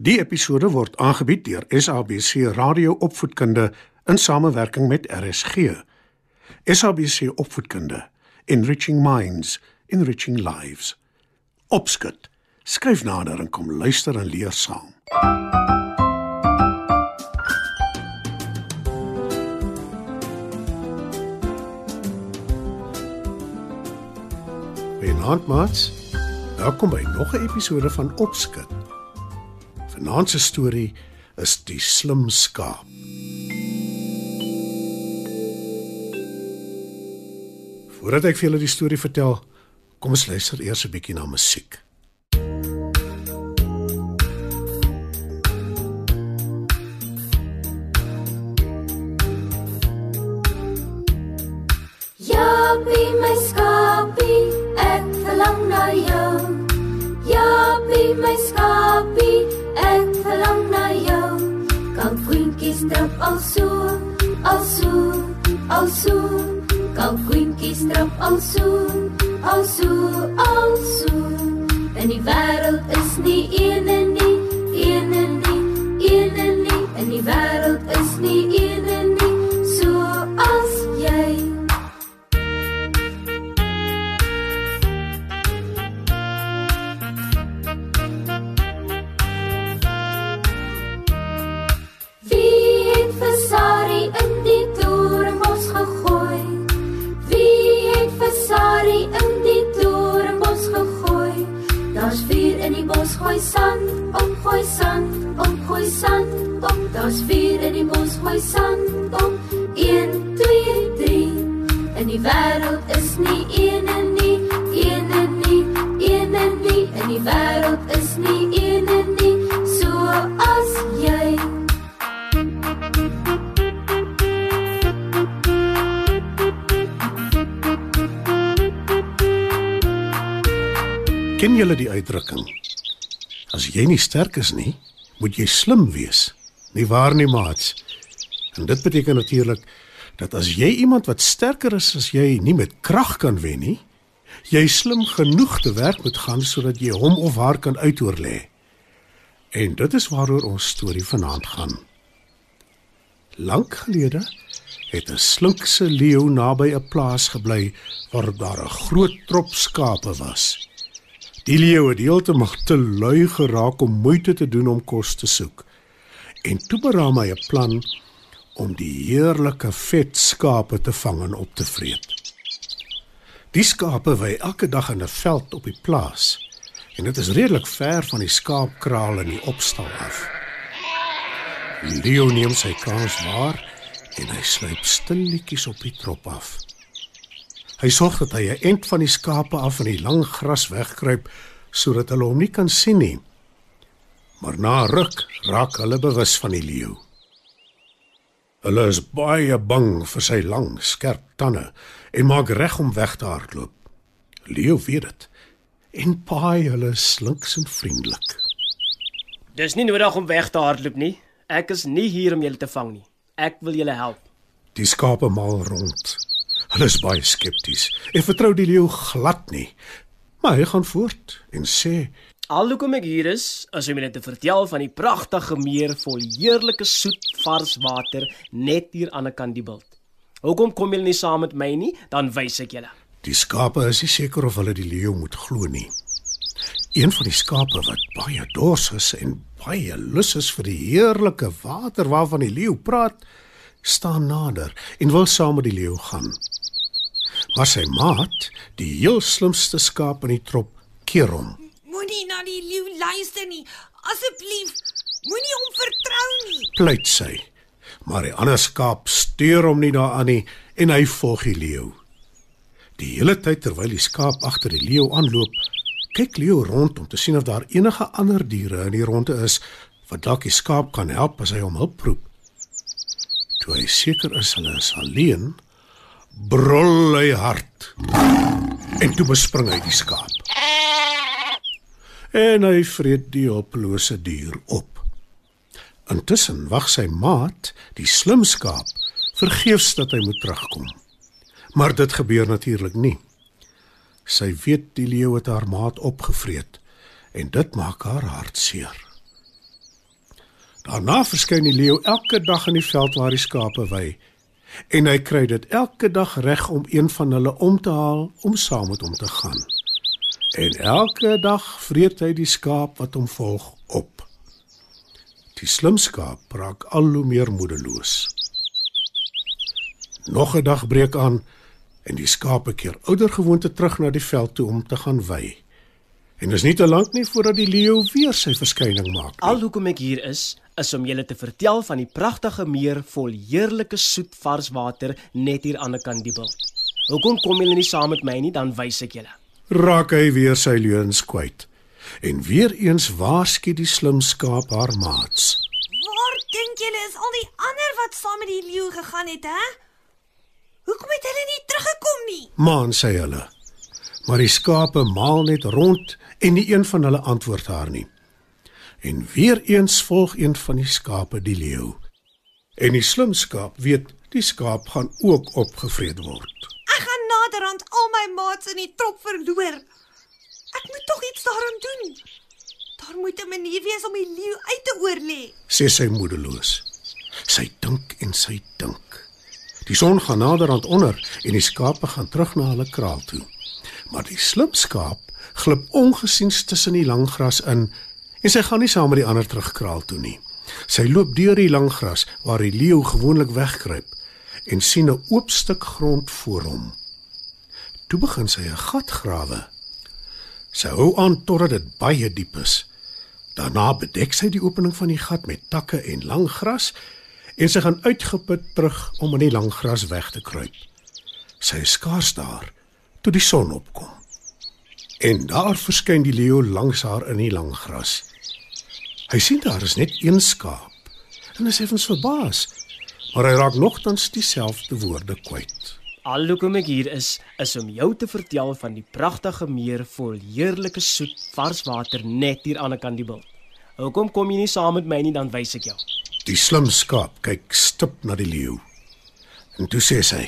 Die episode word aangebied deur SABC Radio Opvoedkunde in samewerking met RSG. SABC Opvoedkunde, Enriching Minds, Enriching Lives. Opskud. Skryf nader en kom luister en leer saam. Goeienaand, maats. Welkom by nog 'n episode van Opskud. Vanaand se storie is die slim skaap. Voordat ek vir julle die storie vertel, kom ons luister eers 'n bietjie na musiek. Japie my skapie, ek verlang na jou. Japie my skapie, verlang na jou. Kan vriendjies trap al so, al so, al so. Kan vriendjies trap al so, al so, al so. En die wêreld is nie een en wêreld is nie een en nie, een en nie, een en nie. En die wêreld is nie een en nie, so as jy. Ken julle die uitdrukking? As jy nie sterk is nie, moet jy slim wees. Nie waar nie, maats? En dit beteken natuurlik dat as jy iemand wat sterker is as jy nie met krag kan wen nie, jy slim genoeg te werk moet gaan sodat jy hom of haar kan uitoorlê. En dit is waaroor ons storie vanaand gaan. Lank gelede het 'n slinkse leeu naby 'n plaas gebly waar daar 'n groot trop skape was. Die leeu het heeltemal te lui geraak om moeite te doen om kos te soek. En toe beraam hy 'n plan om die heerlike vet skape te vang en op te vreet. Die skape wy elke dag in 'n veld op die plaas en dit is redelik ver van die skaapkraal in die opstal af. Leo neem sy kans waar en hy sluip stilletjies op die trop af. Hy sorg dat hy 'n end van die skape af in die lang gras wegkruip sodat hulle hom nie kan sien nie. Maar na ruk raak hulle bewus van die leeu. Hulle is baie bang vir sy lang, skerp tande en maak reg om weg te hardloop. Leeu weet dit en paai hulle slinks en vriendelik. Dis nie nodig om weg te hardloop nie. Ek is nie hier om julle te vang nie. Ek wil julle help. Die skape maal rond. Hulle is baie skepties en vertrou die leeu glad nie. Maar hy gaan voort en sê: Al hoekom ek hier is, is om julle te vertel van die pragtige meer vol heerlike soet vars water net hier aan die kant die bult. Hoekom kom julle nie saam met my nie? Dan wys ek julle. Die skape is nie seker of hulle die leeu moet glo nie. Een van die skape wat baie dors is en baie lus is vir die heerlike water waarvan die leeu praat, staan nader en wil saam met die leeu gaan. Maar sy maat, die heel slimste skaap in die trop, keer hom. Moenie na die leeu luister nie. Asseblief, moenie hom vertrou nie. Pleit sy. Maar die ander skaap steur hom nie daaraan nie en hy volg die leeu. Die hele tyd terwyl die skaap agter die leeu aanloop, kyk leeu rond om te sien of daar enige ander diere in die ronde is wat dalk die skaap kan help as hy hom hulp roep. Toe hy seker is hulle is alleen, brul hy hard. En toe bespring hy die skaap. En hy vreet die hulpelose dier op. Intussen wag sy maat, die slim skaap, vergeefs dat hy moet terugkom. Maar dit gebeur natuurlik nie. Sy weet die leeu het haar maat opgevreet en dit maak haar hartseer. Daarna verskyn die leeu elke dag in die veld waar die skape wei. En hy kry dit elke dag reg om een van hulle om te haal om saam met hom te gaan. En elke dag vreet hy die skaap wat hom volg op. Die slim skaap raak al hoe meer moedeloos. Nog 'n dag breek aan en die skape keer oudergewoonte terug na die veld toe om te gaan wei. En dis nie te lank nie voordat die leeu weer sy verskyning maak. Nie. Al hoekom ek hier is, is om julle te vertel van die pragtige meer vol heerlike soet vars water net hier aan die kant die bult. Hoekom kom julle nie saam met my nie, dan wys ek julle. Raak hy weer sy leuns kwyt. En weer eens waarsku die slim skaap haar maats. Waar dink julle is al die ander wat saam met die leeu gegaan het, hè? Hoekom het hulle nie teruggekom nie? Maan sê hulle. Maar die skape maal net rond en nie een van hulle antwoord haar nie. En weer eens volg een van die skape die leeu. En die slim skaap weet die skaap gaan ook opgevreet word. Naderhand al my maats in die trop verloor. Ek moet tog iets daaraan doen. Daar moet 'n manier wees om die leeu uit te oorlê. sê sy moedeloos. Sy dink en sy dink. Die son gaan naderhand onder en die skape gaan terug na hulle kraal toe. Maar die slim skaap glip ongesiens tussen die lang gras in en sy gaan nie saam met die ander terugkraal toe nie. Sy loop deur die lang gras waar die leeu gewoonlik wegkruip en sien 'n oop stuk grond voor hom. Toe begin sy 'n gat grawe. Sy hou aan totdat dit baie diep is. Daarna bedek sy die opening van die gat met takke en lang gras en sy gaan uitgeput terug om in die lang gras weg te kruip. Sy is skaars daar toe die son opkom. En daar verskyn die leeu langs haar in die lang gras. Hy sien daar is net een skaap en hy is effens verbaas, maar hy raak nogtans dieselfde woorde kwyt. Al hoekom ek hier is, is om jou te vertel van die pragtige meer vol heerlike soet vars water net hier aan die kant die bult. Hoekom kom jy nie saam met my nie, dan wys ek jou. Die slim skaap kyk stip na die leeu. En toe sê sy: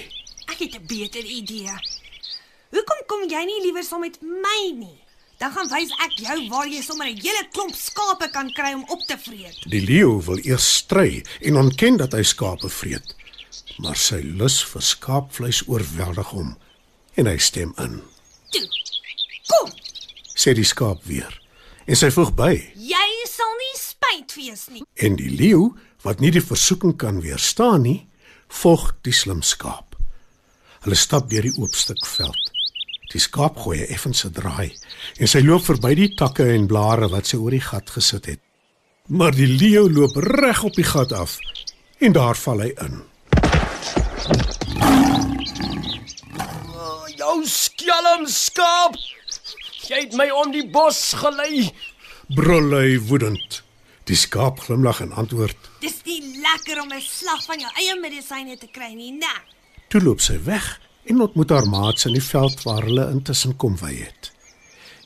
Ek het 'n beter idee. Hoekom kom jy nie liewer saam met my nie? Dan gaan wys ek jou waar jy sommer 'n hele klomp skape kan kry om op te vreet. Die leeu wil eers stry en ontken dat hy skape vreet. Maar sy lus vir skaapvleis oorweldig hom en hy stem in. Toe. Kom, Sê die skaap weer. En sy voeg by. jy sal nie spyt wees nie. En die leeu, wat nie die versoeking kan weerstaan nie, volg die slim skaap. Hulle stap deur die oop stuk veld. Die skaap gooi 'n effense draai en sy loop verby die takke en blare wat sy oor die gat gesit het. Maar die leeu loop reg op die gat af en daar val hy in. Oh, jou skelm skaap. Jy het my om die bos gelei. Brul hy woedend. Die skaap glimlag en antwoord. Dis nie lekker om 'n slag van jou eie medisyne te kry nie, né? Toe loop sy weg en ontmoet haar maats in die veld waar hulle intussen kom wy het.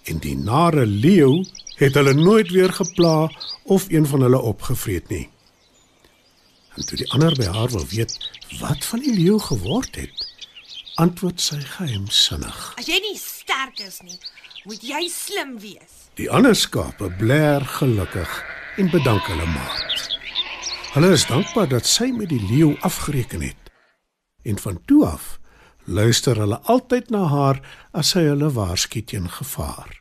En die nare leeu het hulle nooit weer gepla of een van hulle opgevreet nie. En toe die ander by haar wil weet wat van die leeu geword het, antwoord sy geheimsinnig. As jy nie sterk is nie, moet jy slim wees. Die ander skape bler gelukkig en bedank hulle maat. Hulle is dankbaar dat sy met die leeu afgereken het. En van toe af luister hulle altyd na haar as sy hulle waarsku teen gevaar.